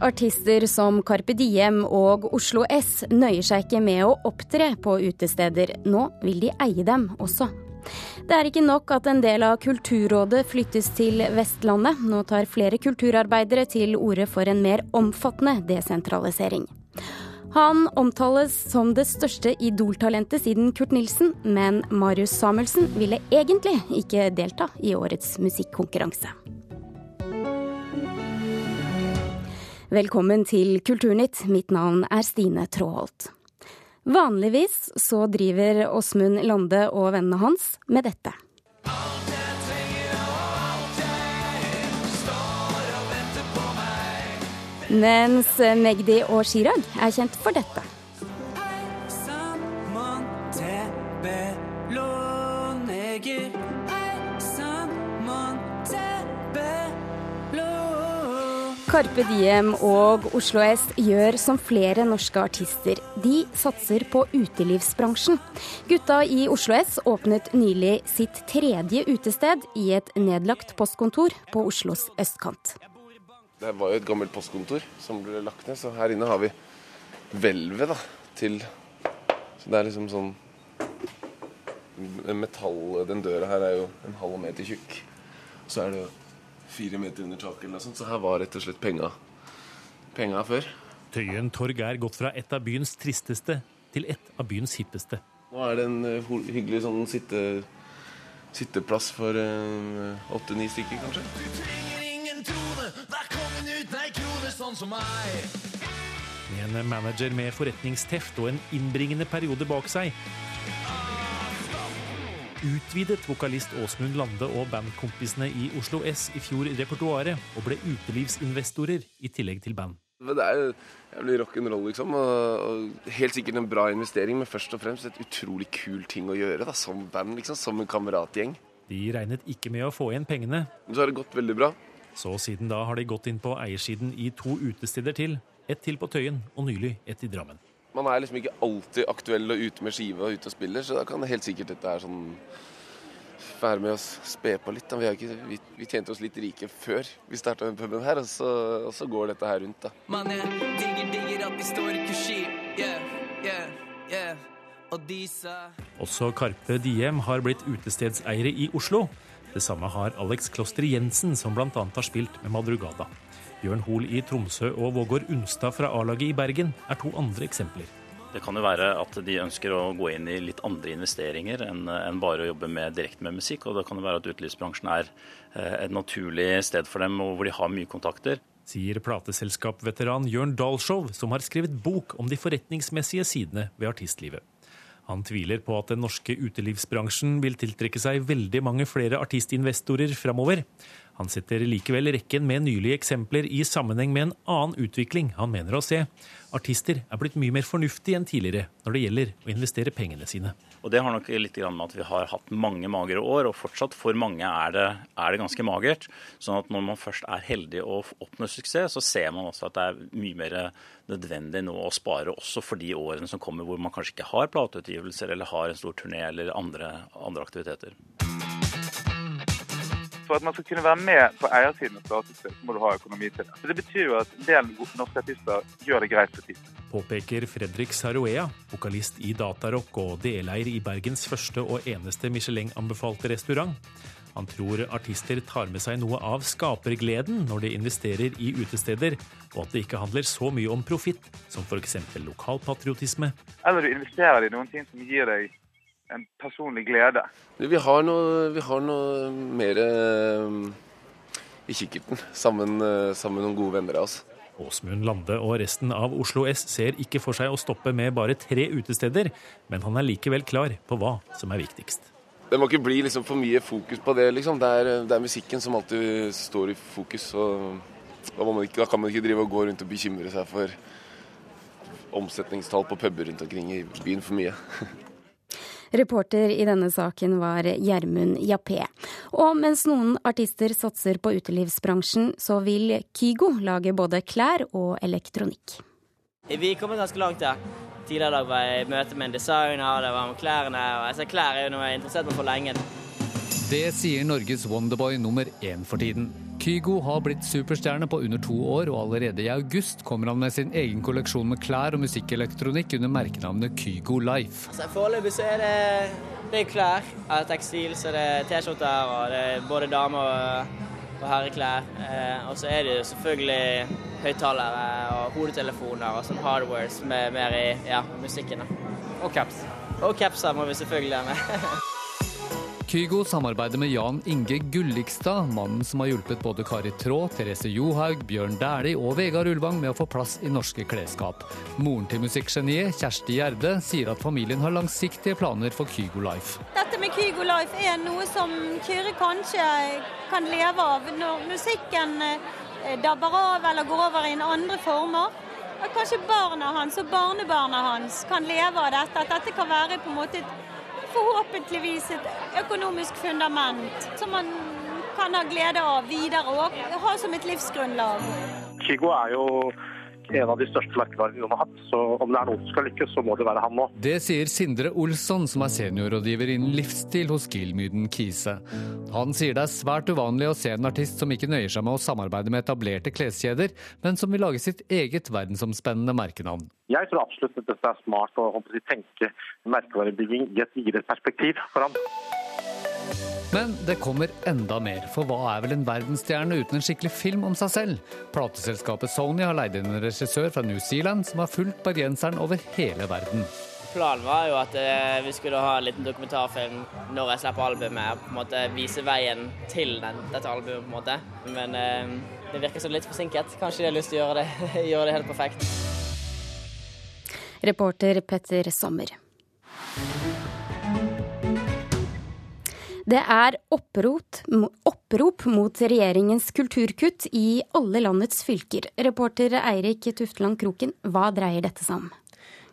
Artister som Carpe Diem og Oslo S nøyer seg ikke med å opptre på utesteder, nå vil de eie dem også. Det er ikke nok at en del av Kulturrådet flyttes til Vestlandet. Nå tar flere kulturarbeidere til orde for en mer omfattende desentralisering. Han omtales som det største Idol-talentet siden Kurt Nilsen, men Marius Samuelsen ville egentlig ikke delta i årets musikkonkurranse. Velkommen til Kulturnytt. Mitt navn er Stine Tråholt. Vanligvis så driver Åsmund Lande og vennene hans med dette. Mens Magdi og Chirag er kjent for dette. Carpe Diem og Oslo S gjør som flere norske artister. De satser på utelivsbransjen. Gutta i Oslo S åpnet nylig sitt tredje utested i et nedlagt postkontor på Oslos østkant. Det var jo et gammelt postkontor som ble lagt ned, så her inne har vi hvelvet til Så det er liksom sånn Metall Den døra her er jo en halv meter tjukk. Så er det jo fire meter under taket eller noe sånt. Så her var rett og slett penga, penga før. Tøyen torg er gått fra et av byens tristeste til et av byens hippeste. Nå er det en uh, hyggelig sånn sitte, sitteplass for åtte-ni uh, stykker, kanskje. Du trenger ingen trone, vær kongen ut, nei krone sånn som meg. Med en manager med forretningsteft og en innbringende periode bak seg utvidet vokalist Åsmund Lande og bandkompisene i Oslo S i fjor repertoaret, og ble utelivsinvestorer i tillegg til band. Det er jo jævlig rock'n'roll, liksom. Og, helt sikkert en bra investering, men først og fremst et utrolig kul ting å gjøre da, som band, liksom. Som en kameratgjeng. De regnet ikke med å få igjen pengene. Men så har det gått veldig bra. Så siden da har de gått inn på eiersiden i to utesteder til. Ett til på Tøyen, og nylig ett i Drammen man er liksom ikke alltid aktuell og ute med skive og ute og spiller, så da kan det helt sikkert dette her sånn være med og spe på litt. Vi, ikke, vi, vi, tjente oss litt rike før vi starta den puben her, og så, og så, går dette her rundt, da. Man, jeg digger, digger at vi står i kursiv, yeah, yeah, yeah. Og disse Også Karpe Diem har blitt utestedseiere i Oslo. Det samme har Alex Kloster Jensen, som bl.a. har spilt med Madrugada. Bjørn Hoel i Tromsø og Vågård Unstad fra A-laget i Bergen er to andre eksempler. Det kan jo være at de ønsker å gå inn i litt andre investeringer enn bare å jobbe med, direkte med musikk. Og det kan jo være at utelivsbransjen er eh, et naturlig sted for dem, og hvor de har mye kontakter. Sier plateselskapveteran Jørn Dahlshow, som har skrevet bok om de forretningsmessige sidene ved artistlivet. Han tviler på at den norske utelivsbransjen vil tiltrekke seg veldig mange flere artistinvestorer framover. Han setter likevel rekken med nylige eksempler i sammenheng med en annen utvikling han mener å se. Artister er blitt mye mer fornuftige enn tidligere når det gjelder å investere pengene sine. Og Det har nok litt med at vi har hatt mange magre år, og fortsatt for mange er det, er det ganske magert. Sånn at når man først er heldig og oppnår suksess, så ser man også at det er mye mer nødvendig nå å spare også for de årene som kommer hvor man kanskje ikke har plateutgivelser eller har en stor turné eller andre, andre aktiviteter for at man skal kunne være med på eiersiden av så må du ha økonomi til det. Så Det betyr jo at en del norske artister gjør det greit for tiden. Påpeker Fredrik Saroea, vokalist i Datarock og deleier i Bergens første og eneste Michelin-anbefalte restaurant. Han tror artister tar med seg noe av skapergleden når de investerer i utesteder, og at det ikke handler så mye om profitt som f.eks. lokalpatriotisme. Eller du investerer i noen ting som gir deg en personlig glede. Vi har noe, vi har noe mer uh, i kikkerten, sammen, sammen med noen gode venner av oss. Åsmund Lande og resten av Oslo S ser ikke for seg å stoppe med bare tre utesteder, men han er likevel klar på hva som er viktigst. Det må ikke bli liksom for mye fokus på det. Liksom. Det, er, det, er, musikken som alltid står i fokus. Og da, ikke, da, kan man ikke drive og gå rundt og bekymre seg for omsetningstall på puber rundt omkring i byen for mye. Reporter i denne saken var Gjermund Jappé. Og mens noen artister satser på utelivsbransjen, så vil Kygo lage både klær og elektronikk. Vi kommer ganske langt, ja. Tidligere i dag var jeg i møte med en designer, det var om klærne. og jeg ser Klær er jo noe jeg har interessert meg for lenge. Det sier Norges Wonderboy nummer én for tiden. Kygo har blitt superstjerne på under to år, og allerede i august kommer han med sin egen kolleksjon med klær og musikkelektronikk under merkenavnet Kygo Life. Altså, Foreløpig så er det, det er klær. Av tekstil, så det er T-skjorter og det er både dame- og, og herreklær. Eh, og så er det jo selvfølgelig høyttalere og hodetelefoner og sånn hardware som er mer i ja, musikken. da. Og caps. Og capser må vi selvfølgelig ha med. Kygo samarbeider med Jan Inge Gullikstad, mannen som har hjulpet både Kari Traa, Therese Johaug, Bjørn Dæhlie og Vegard Ulvang med å få plass i norske klesskap. Moren til musikkgeniet, Kjersti Gjerde, sier at familien har langsiktige planer for Kygo Life. Dette med Kygo Life er noe som Kyrre kanskje kan leve av når musikken eh, dabber av eller går over i en andre former. At kanskje barna hans og barnebarna hans kan leve av dette. At dette kan være på en måte et forhåpentligvis et økonomisk fundament som man kan ha glede av videre og ha som et livsgrunnlag. Kygo er jo en av de største merkevarene noen har hatt, så om det er noen som skal lykkes, så må det være han nå. Det sier Sindre Olsson, som er seniorrådgiver innen livsstil hos Gilmyden Kise. Han sier det er svært uvanlig å se en artist som ikke nøyer seg med å samarbeide med etablerte kleskjeder, men som vil lage sitt eget verdensomspennende merkenavn. Jeg tror absolutt at dette er smart å tenke merkevarebygging i et videre perspektiv for ham. Men det kommer enda mer, for hva er vel en verdensstjerne uten en skikkelig film om seg selv? Plateselskapet Sony har leid inn en regissør fra New Zealand som har fulgt bergenseren over hele verden. Planen var jo at eh, vi skulle ha en liten dokumentarfilm når jeg slipper albumet. på en måte Vise veien til den, dette albumet, på en måte. Men eh, det virker som litt forsinket. Kanskje de har lyst til å gjøre det, gjøre det helt perfekt. Reporter Petter Sommer. Det er opprot, opprop mot regjeringens kulturkutt i alle landets fylker. Reporter Eirik Tufteland Kroken, hva dreier dette seg om?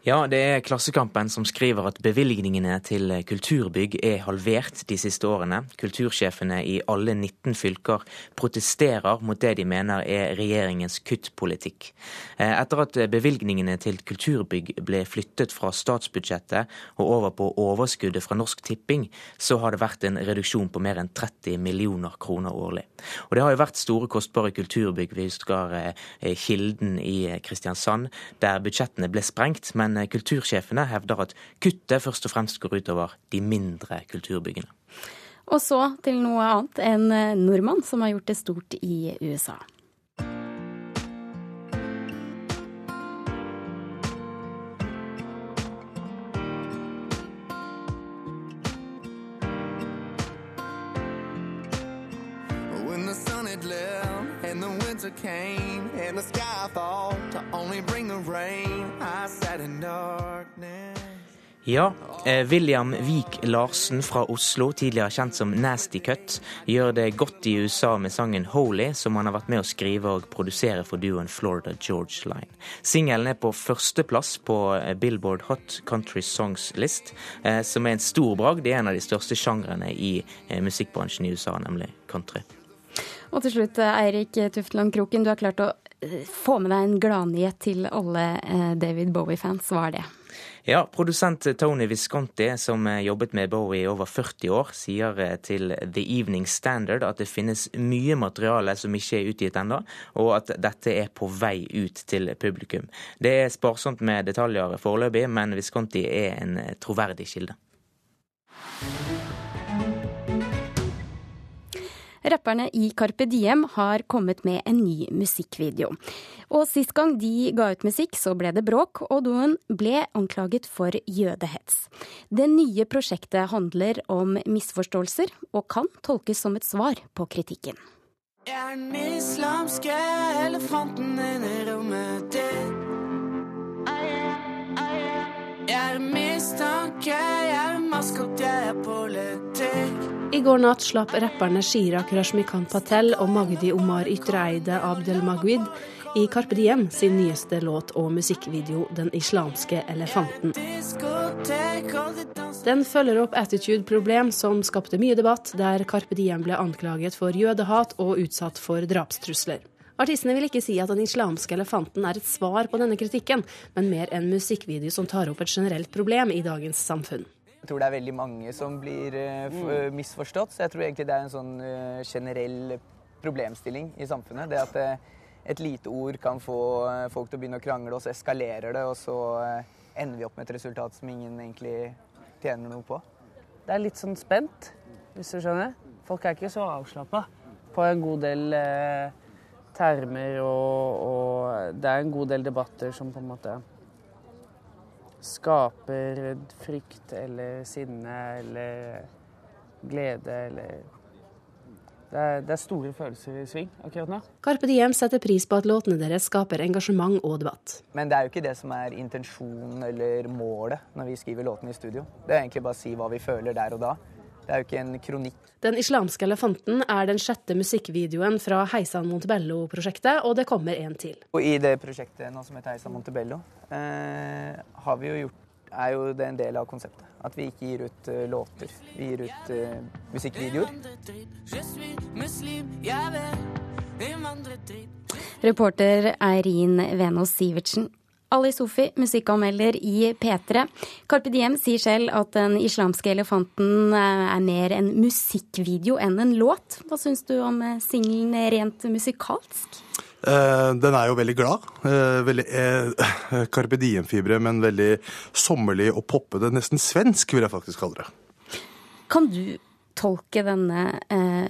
Ja, det er Klassekampen som skriver at bevilgningene til kulturbygg er halvert de siste årene. Kultursjefene i alle 19 fylker protesterer mot det de mener er regjeringens kuttpolitikk. Eh, etter at bevilgningene til kulturbygg ble flyttet fra statsbudsjettet og over på overskuddet fra Norsk Tipping, så har det vært en reduksjon på mer enn 30 millioner kroner årlig. Og det har jo vært store, kostbare kulturbygg. Vi husker eh, Kilden i Kristiansand, der budsjettene ble sprengt. men kultursjefene hevder at kuttet først og fremst går utover de mindre kulturbyggene. Og så til noe annet. En nordmann som har gjort det stort i USA. Ja, eh, William Vik Larsen fra Oslo, tidligere kjent som Nasty Cut, gjør det godt i USA med sangen 'Holy', som han har vært med å skrive og produsere for duoen Florida George Line. Singelen er på førsteplass på eh, Billboard Hot Country Songs List, eh, som er en stor bragd i en av de største sjangrene i musikkbransjen i USA, nemlig country. Og til slutt, Eirik Tufteland Kroken, du har klart å få med deg en gladnyhet til alle David Bowie-fans. Hva er det? Ja, produsent Tony Visconti, som jobbet med Bowie i over 40 år, sier til The Evening Standard at det finnes mye materiale som ikke er utgitt ennå, og at dette er på vei ut til publikum. Det er sparsomt med detaljer foreløpig, men Visconti er en troverdig kilde. Rapperne i Carpe Diem har kommet med en ny musikkvideo. Og sist gang de ga ut musikk, så ble det bråk, og duoen ble anklaget for jødehets. Det nye prosjektet handler om misforståelser, og kan tolkes som et svar på kritikken. Jeg er den islamske elefanten inni rommet ditt. Jeg er mistanke, jeg I går natt slapp rapperne Shirak Rashmikan Patel og Magdi Omar Ytreide Abdel Magwid i Carpe Diem sin nyeste låt og musikkvideo 'Den islamske elefanten'. Den følger opp Attitude Problem, som skapte mye debatt, der Carpe Diem ble anklaget for jødehat og utsatt for drapstrusler. Artistene vil ikke si at Den islamske elefanten er et svar på denne kritikken, men mer en musikkvideo som tar opp et generelt problem i dagens samfunn. Jeg tror det er veldig mange som blir uh, misforstått, så jeg tror egentlig det er en sånn uh, generell problemstilling i samfunnet. Det at uh, et lite ord kan få folk til å begynne å krangle, og så eskalerer det, og så ender vi opp med et resultat som ingen egentlig tjener noe på. Det er litt sånn spent, hvis du skjønner. Folk er ikke så avslappa på en god del termer, og, og det er en god del debatter som på en måte skaper frykt eller sinne eller glede eller det er, det er, store følelser i sving akkurat nå. Carpe Diem setter pris på at låtene deres skaper engasjement og debatt. Men det er jo ikke det som er intensjonen eller målet når vi skriver låtene i studio. Det er egentlig bare å si hva vi føler der og da. Det er jo ikke en kronikk. Den islamske elefanten er den sjette musikkvideoen fra Heisan Montebello-prosjektet, og det kommer en til. Og I det prosjektet nå som heter Heisan Montebello, eh, har vi jo gjort er jo det en del av konseptet. At vi ikke gir ut uh, låter. Vi gir ut uh, musikkvideoer. Reporter Eirin Venås Sivertsen. Ali Sofi, musikkanmelder i P3. Carpe Diem sier selv at Den islamske elefanten eh, er mer en musikkvideo enn en låt. Hva syns du om eh, singelen rent musikalsk? Uh, den er jo veldig glad. Uh, veldig uh, Carpe Diem-fibre, men veldig sommerlig og poppete. Nesten svensk, vil jeg faktisk kalle det. Kan du tolke denne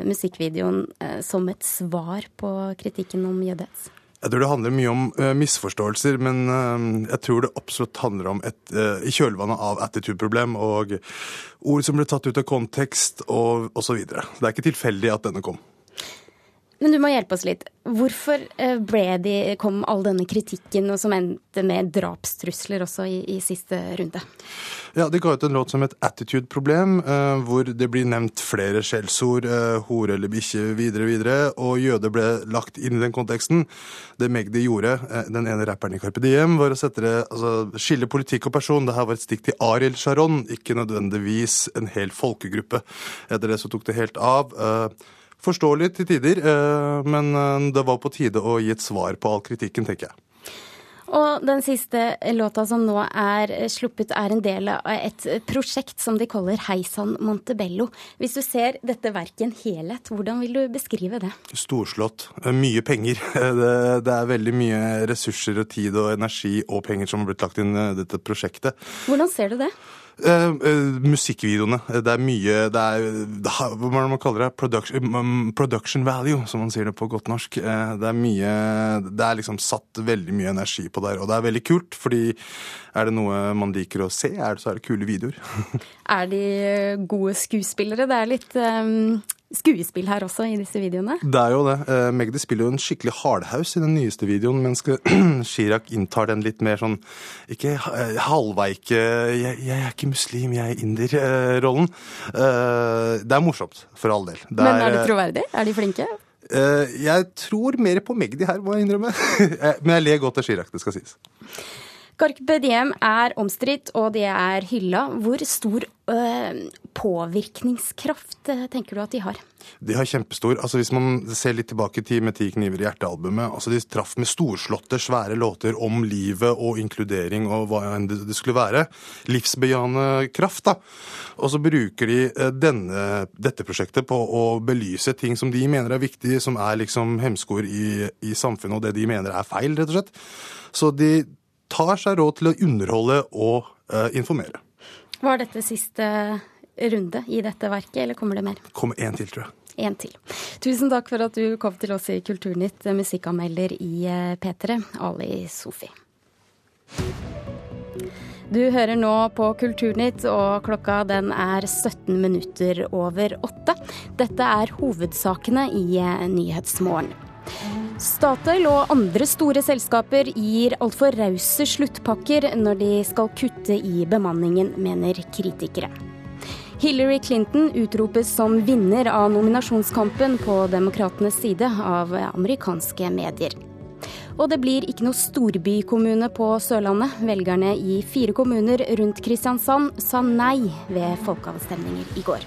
musikkvideoen som et svar på kritikken om jødehets? Jeg tror det handler mye om uh, misforståelser, men uh, jeg tror det absolutt handler om et uh, kjølvannet av attitude-problem og ord som ble tatt ut av kontekst og osv. Det er ikke tilfeldig at denne kom. Men du må hjelpe oss litt. Hvorfor de, kom all denne kritikken, som endte med drapstrusler også i, i siste runde? Ja, De ga ut en låt som het 'Attitude-problem', eh, hvor det blir nevnt flere skjellsord, eh, hore eller bikkje videre, videre, og jøde ble lagt inn i den konteksten. Det Magdi gjorde, eh, den ene rapperen i Carpe Diem, var å det, altså, skille politikk og person. Dette var et stikk til Ariel Sharon, ikke nødvendigvis en hel folkegruppe. Etter det så tok det helt av. Forståelig til tider, men det var på tide å gi et svar på all kritikken, tenker jeg. Og den siste låta som nå er sluppet, er en del av et prosjekt som de kaller Heisan Montebello. Hvis du ser dette verket i en helhet, hvordan vil du beskrive det? Storslått. Mye penger. Det, det, er veldig mye ressurser og tid og energi og penger som har blitt lagt inn i dette prosjektet. Hvordan ser du det? Uh, uh, musikkvideoene. Det er mye det er, Hva man kaller det? Production, um, production, value, som man sier det på godt norsk. Uh, det er mye Det er liksom satt veldig mye energi på der, og det er veldig kult, fordi er det noe man liker å se, er det, så er det kule videoer. er de gode skuespillere? Det er litt um, skuespill her også i disse videoene? Det er jo det. Uh, Magdi spiller jo en skikkelig hardhaus i den nyeste videoen, mens Chirag inntar den litt mer sånn ikke uh, halvveike jeg, jeg, er ikke muslim, jeg er inder-rollen. Uh, det er morsomt, for all del. Det Men er, er det troverdig? Er de flinke? jeg tror mer på Magdi her, må jeg innrømme. Men jeg ler godt av Chirag, det skal sies. Carpe Diem er omstridt, og det er hylla. Hvor stor øh, påvirkningskraft øh, tenker du at de har? De har kjempestor. Altså Hvis man ser litt tilbake til Med ti kniver i hjertet-albumet altså De traff med storslåtte, svære låter om livet og inkludering og hva enn det skulle være. Livsbejaende kraft. da. Og så bruker de øh, denne, dette prosjektet på å belyse ting som de mener er viktige, som er liksom hemskoer i, i samfunnet, og det de mener er feil, rett og slett. Så de tar seg råd til å underholde og eh, informere. Var dette siste runde i dette verket, eller kommer det mer? Det kommer én til, tror jeg. En til. Tusen takk for at du kom til oss i Kulturnytt, musikkanmelder i eh, P3, Ali Sofi. Du hører nå på Kulturnytt, og klokka den er 17 minutter over åtte. Dette er hovedsakene i eh, Nyhetsmorgen. Statoil og andre store selskaper gir altfor rause sluttpakker når de skal kutte i bemanningen, mener kritikere. Hillary Clinton utropes som vinner av nominasjonskampen på demokratenes side av amerikanske medier. Og det blir ikke noe storbykommune på Sørlandet. Velgerne i fire kommuner rundt Kristiansand sa nei ved folkeavstemninger i går.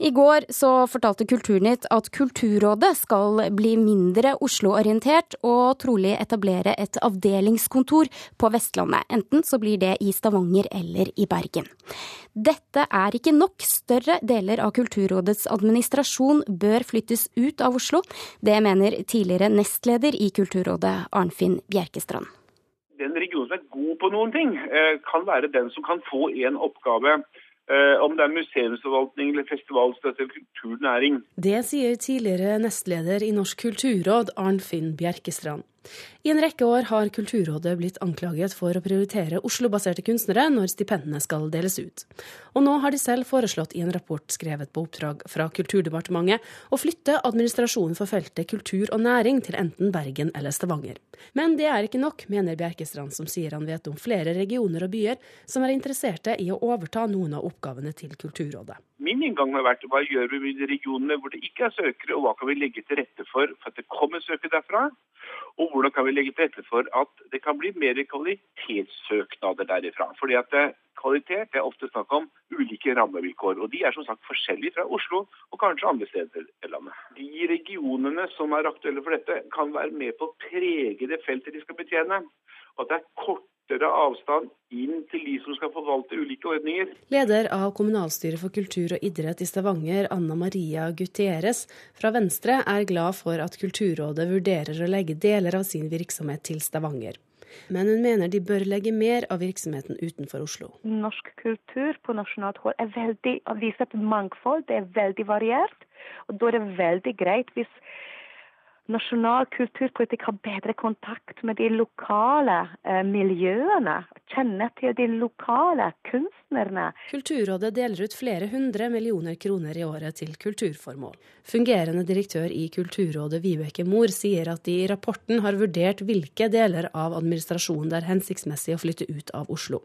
I går så fortalte Kulturnytt at Kulturrådet skal bli mindre Oslo-orientert og trolig etablere et avdelingskontor på Vestlandet. Enten så blir det i Stavanger eller i Bergen. Dette er ikke nok. Større deler av Kulturrådets administrasjon bør flyttes ut av Oslo. Det mener tidligere nestleder i Kulturrådet, Arnfinn Bjerkestrand. Den regionen som er god på noen ting, eh, kan være den som kan få en oppgave om det er museumsforvaltning eller festivalstøtte eller kulturnæring. Det sier tidligere nestleder i Norsk kulturråd, Arnfinn Bjerkestrand. I en rekke år har Kulturrådet blitt anklaget for å prioritere Oslo-baserte kunstnere når stipendene skal deles ut. Og nå har de selv foreslått i en rapport skrevet på oppdrag fra Kulturdepartementet å flytte administrasjonen for feltet kultur og næring til enten Bergen eller Stavanger. Men det er ikke nok, mener Bjerkestrand, som sier han vet om flere regioner og byer som er interesserte i å overta noen av oppgavene til Kulturrådet. Min inngang har vært hva gjør vi med de regionene hvor det ikke er søkere, og hva kan vi legge til rette for for at det kommer søkere derfra? Og hvordan kan vi legge til rette for at det kan bli mer kvalitetssøknader derifra. Fordi at kvalitet er ofte snakk om ulike rammevilkår. Og de er som sagt forskjellige fra Oslo og kanskje andre steder i landet. De regionene som er aktuelle for dette, kan være med på å prege det feltet de skal betjene. Og at det er kort kortere avstand inn til de som skal forvalte ulike ordninger. Leder av kommunalstyret for kultur og idrett i Stavanger, Anna Maria Gutieres fra Venstre, er glad for at Kulturrådet vurderer å legge deler av sin virksomhet til Stavanger. Men hun mener de bør legge mer av virksomheten utenfor Oslo. Norsk kultur på nasjonalt hold er veldig, viser et mangfold, det er veldig variert. Og da er det veldig greit hvis nasjonal kulturpolitikk har bedre kontakt med de lokale eh, miljøene. Kjenner til de lokale kunstnerne. Kulturrådet deler ut flere hundre millioner kroner i året til kulturformål. Fungerende direktør i Kulturrådet Vibeke Mor sier at de i rapporten har vurdert hvilke deler av administrasjonen det er hensiktsmessig å flytte ut av Oslo.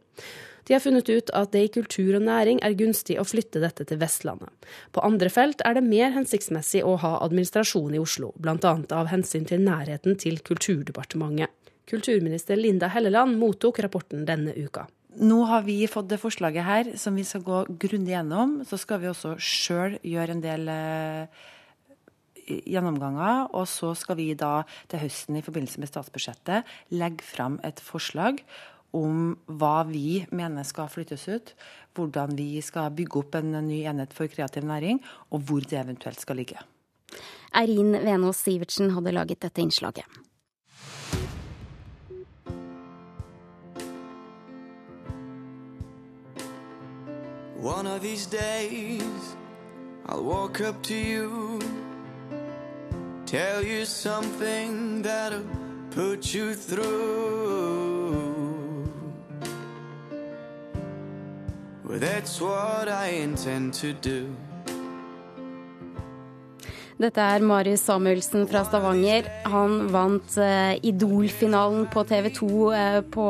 De har funnet ut at det i kultur og næring er gunstig å flytte dette til Vestlandet. På andre felt er det mer hensiktsmessig å ha administrasjon i Oslo, bl.a. av hensyn til nærheten til Kulturdepartementet. Kulturminister Linda Helleland mottok rapporten denne uka. Nå har vi fått det forslaget her som vi skal gå grundig gjennom. Så skal vi også sjøl gjøre en del eh, gjennomganger. Og så skal vi da til høsten i forbindelse med statsbudsjettet legge fram et forslag om hva vi mener skal flyttes ut, hvordan vi skal bygge opp en ny enhet for kreativ næring, og hvor det eventuelt skal ligge. Eirin Venås Sivertsen hadde laget dette innslaget. One of these days I'll walk up to you Tell you something that'll put you through Well, that's what I intend to do. Dette er Marius Samuelsen fra Stavanger. Han vant eh, Idol-finalen på TV 2 uh, eh, på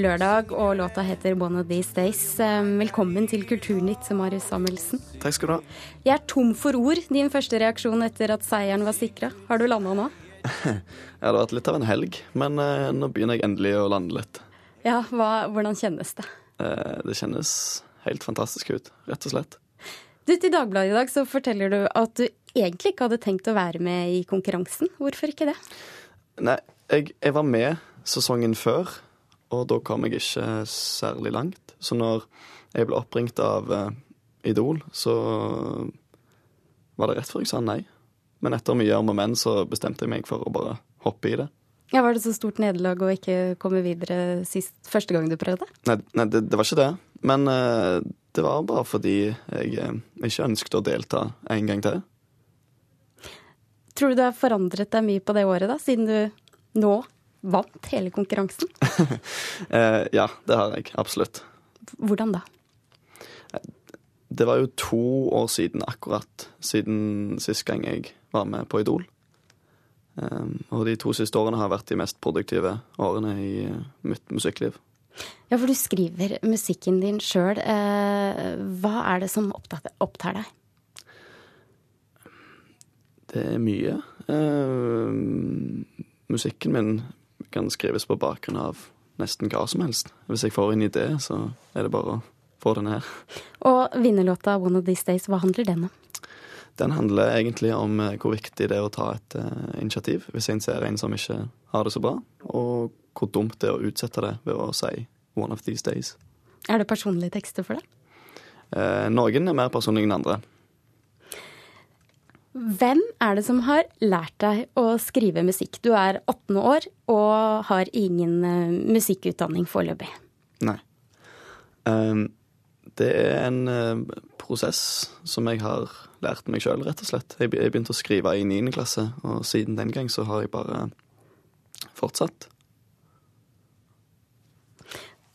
lørdag, og låta heter 'One of These Days'. Eh, velkommen til Kulturnytt, Marius Samuelsen. Takk skal du ha. Jeg er tom for ord. Din første reaksjon etter at seieren var sikra. Har du landa nå? ja, det har vært litt av en helg, men nå begynner jeg endelig å lande litt. Ja, hva, Hvordan kjennes det? Eh, det kjennes helt fantastisk ut, rett og slett. Du, Til Dagbladet i dag så forteller du at du egentlig ikke hadde tenkt å være med i konkurransen. Hvorfor ikke det? Nei, jeg, jeg var med sesongen før, og da kom jeg ikke særlig langt. Så når jeg ble oppringt av uh, Idol, så var det rett før jeg sa nei. Men etter mye om og men så bestemte jeg meg for å bare hoppe i det. Ja, Var det så stort nederlag å ikke komme videre sist, første gang du prøvde? Nei, nei det, det, var ikke det. Men uh, det var bare fordi jeg uh, ikke ønsket å delta en gang til. Tror du du har forandret deg mye på det året, da, siden du nå vant hele konkurransen? uh, ja, det har jeg. Absolutt. Hvordan da? Det var jo to år siden akkurat, siden sist gang jeg var med på Idol. Um, og de to siste årene har vært de mest produktive årene i uh, mitt musikkliv. Ja, for du skriver musikken din sjøl. Uh, hva er det som opptar, deg? Det er mye. Uh, musikken min kan skrives på bakgrunn av nesten hva som helst. Hvis jeg får en idé, så er det bare å få den her. Og vinnerlåta 'One of These Days', hva handler den om? Den handler egentlig om eh, hvor viktig det er å ta et uh, initiativ hvis en ser en som ikke har det så bra, og hvor dumt det er å utsette det ved å si 'one of these days'. Er det personlige tekster for deg? Eh, noen er mer personlige enn andre. Hvem er det som har lært deg å skrive musikk? Du er 18 år og har ingen uh, musikkutdanning foreløpig. Nei. Um, det er en uh, prosess som jeg har lært meg sjøl, rett og slett. Jeg begynte å skrive i 9. klasse, og siden den gang så har jeg bare fortsatt.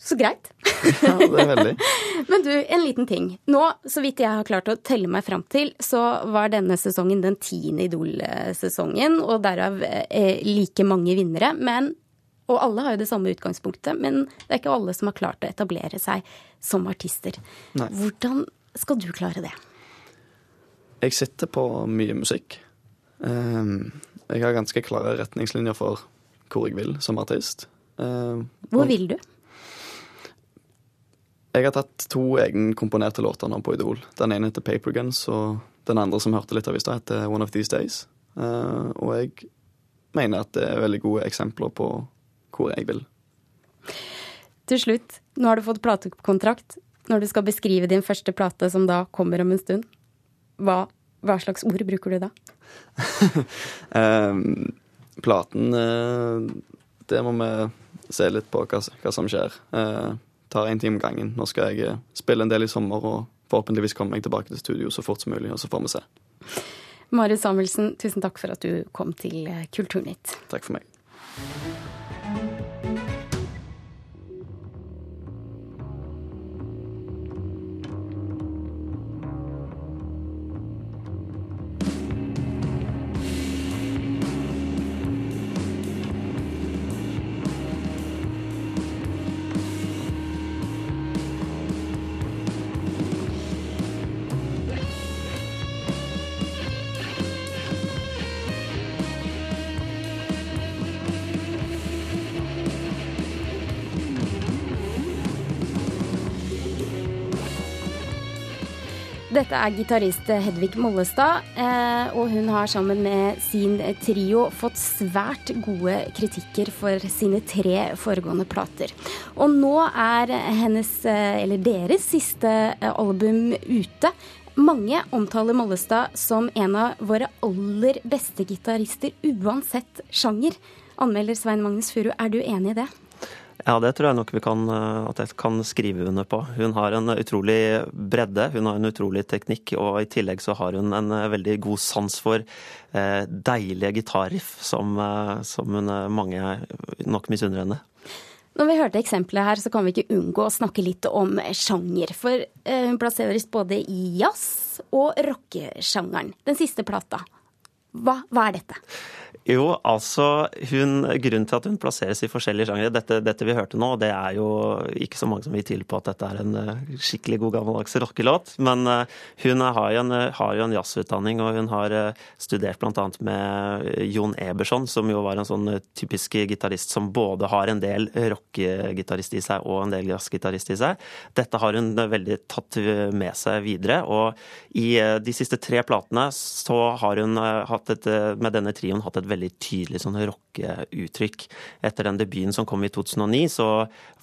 Så greit. ja, det er veldig. Men du, en liten ting. Nå, så vidt jeg har klart å telle meg fram til, så var denne sesongen den tiende Idol-sesongen, og derav eh, like mange vinnere. Men og alle har jo det samme utgangspunktet, men det er ikke alle som har klart å etablere seg som artister. Nei. Hvordan skal du klare det? Jeg sitter på mye musikk. Um, jeg har ganske klare retningslinjer for hvor jeg vil som artist. Um, Hvor vil du? Jeg har tatt to egenkomponerte låter nå på Idol. Den ene heter Paper Guns, og den andre som hørte litt av i stad, heter One of These Days. Uh, og jeg mener at det er veldig gode eksempler på hvor jeg vil. Til slutt, nå har du fått platekontrakt. Når du skal beskrive din første plate, som da kommer om en stund, hva, hva slags ord bruker du da? um, platen uh, Det må vi se litt på hva, hva som skjer. Uh, tar én time om gangen. Nå skal jeg uh, spille en del i sommer, og forhåpentligvis komme meg tilbake til studio så fort som mulig, og så får vi se. Marius Samuelsen, tusen takk for at du kom til Kulturnytt. Takk for meg. Dette er gitarist Hedvig Mollestad, eh, og hun har sammen med sin trio fått svært gode kritikker for sine tre foregående plater. Og nå er hennes, eh, eller deres, siste eh, album ute. Mange omtaler Mollestad som en av våre aller beste gitarister, uansett sjanger. Anmelder Svein Magnus Furu, er du enig i det? Ja, det tror jeg nok vi kan, at jeg kan skrive under på. Hun har en utrolig bredde, hun har en utrolig teknikk, og i tillegg så har hun en veldig god sans for eh, deilige gitarriff, som, som hun, mange nok misunner henne. Når vi hørte eksempelet her, så kan vi ikke unngå å snakke litt om sjanger. For eh, hun plasseres både i jazz- og rockesjangeren. Den siste plata. Hva, hva er dette? Jo, altså hun, Grunnen til at hun plasseres i forskjellige sjangere dette, dette, vi hørte nå, det er jo ikke så mange som vil til på at dette er en uh, skikkelig god gammeldags rockelåt. Men uh, hun har jo en, har jo en jazzutdanning, og hun har studert bl.a. med Jon Eberson, som jo var en sånn typisk gitarist som både har en del rockegitarist i seg og en del jazzgitarist i seg. Dette har hun veldig tatt med seg videre, og i de siste tre platene så har hun hatt et, med denne trioen hatt et veldig veldig tydelig sånn rockeuttrykk. Etter den debuten som kom i 2009, så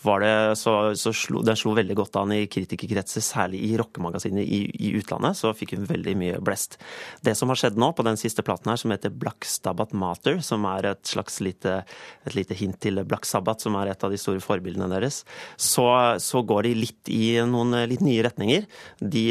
var det så, så slo, Den slo veldig godt an i kritikerkretser, særlig i rockemagasinet i, i, utlandet. Så fikk hun veldig mye blest. Det som har skjedd nå, på den siste platen her, som heter Black Stabat Mater, som er et slags lite, et lite hint til Black Sabbath, som er et av de store forbildene deres, så, så går de litt i noen litt nye retninger. De,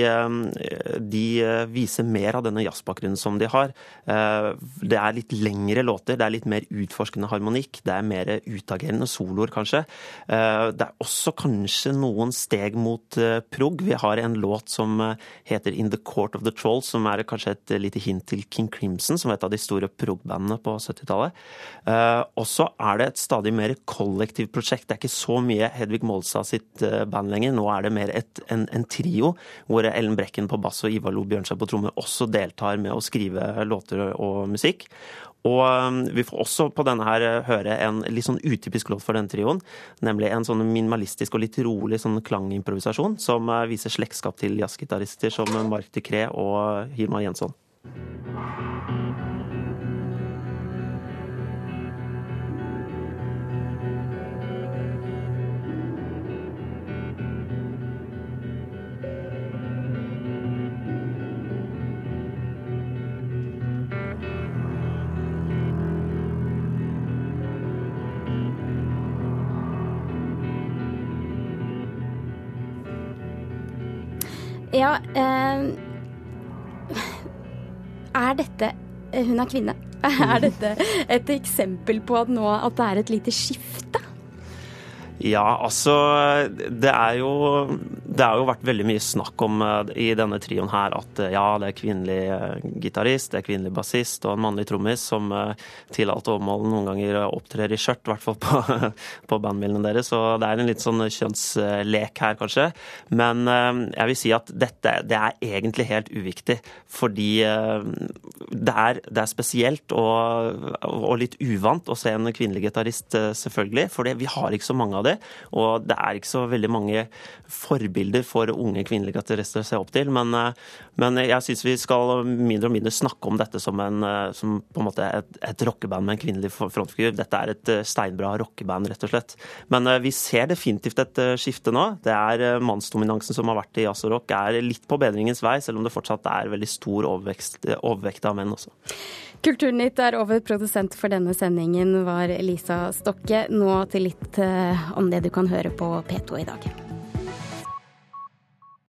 de viser mer av denne jazzbakgrunnen som de har. Det er litt lengre låter, det er litt mer utforskende harmonikk, det er mer utagerende soloer, kanskje. Det er også kanskje noen steg mot prog. Vi har en låt som heter In the Court of the Trolls, som er kanskje et lite hint til King Crimson, som er et av de store prog-bandene på 70-tallet. Og så er det et stadig mer kollektivt prosjekt. Det er ikke så mye Hedvig Molstad sitt band lenger. Nå er det mer et, en, en, trio, hvor Ellen Brekken på bass og Ivar Lo Bjørnstad på tromme også deltar med å skrive låter og musikk. Og vi får også på denne her høre en litt sånn utypisk låt for denne trioen. Nemlig en sånn minimalistisk og litt rolig sånn klangimprovisasjon som viser slektskap til jazzgitarister som Mark Ducré og Hilmar Jensson. Ja, eh, er dette Hun er kvinne. Er dette et eksempel på at nå at det er et lite skifte? Ja, altså Det er jo det har jo vært veldig mye snakk om eh, i denne trioen her at eh, ja, det er kvinnelig eh, gitarist, det er kvinnelig bassist og en mannlig trommis som til alt overmål noen ganger opptrer i skjørt, i hvert fall på, på bandbildene deres. Så det er en litt sånn kjønnslek her, kanskje. Men jeg vil si at dette det er egentlig helt uviktig, fordi det er, det er spesielt og, og, litt uvant å se en kvinnelig gitarist, selvfølgelig. For vi har ikke så mange av det, og det er ikke så veldig mange forbilder forbilder for unge kvinnelige gitarister å se opp til. Men, eh, men jeg syns vi skal mindre og mindre snakke om dette som, en, eh, som på en måte et, et rockeband med en kvinnelig frontfigur. Dette er et eh, steinbra rockeband, rett og slett. Men vi ser definitivt et skifte nå. Det er mannsdominansen som har vært i jazz og rock, er litt på bedringens vei, selv om det fortsatt er veldig stor overvekst, overvekt av menn også. Kulturnytt er over. Produsent for denne sendingen var Lisa Stokke. Nå til litt om det du kan høre på P2 i dag.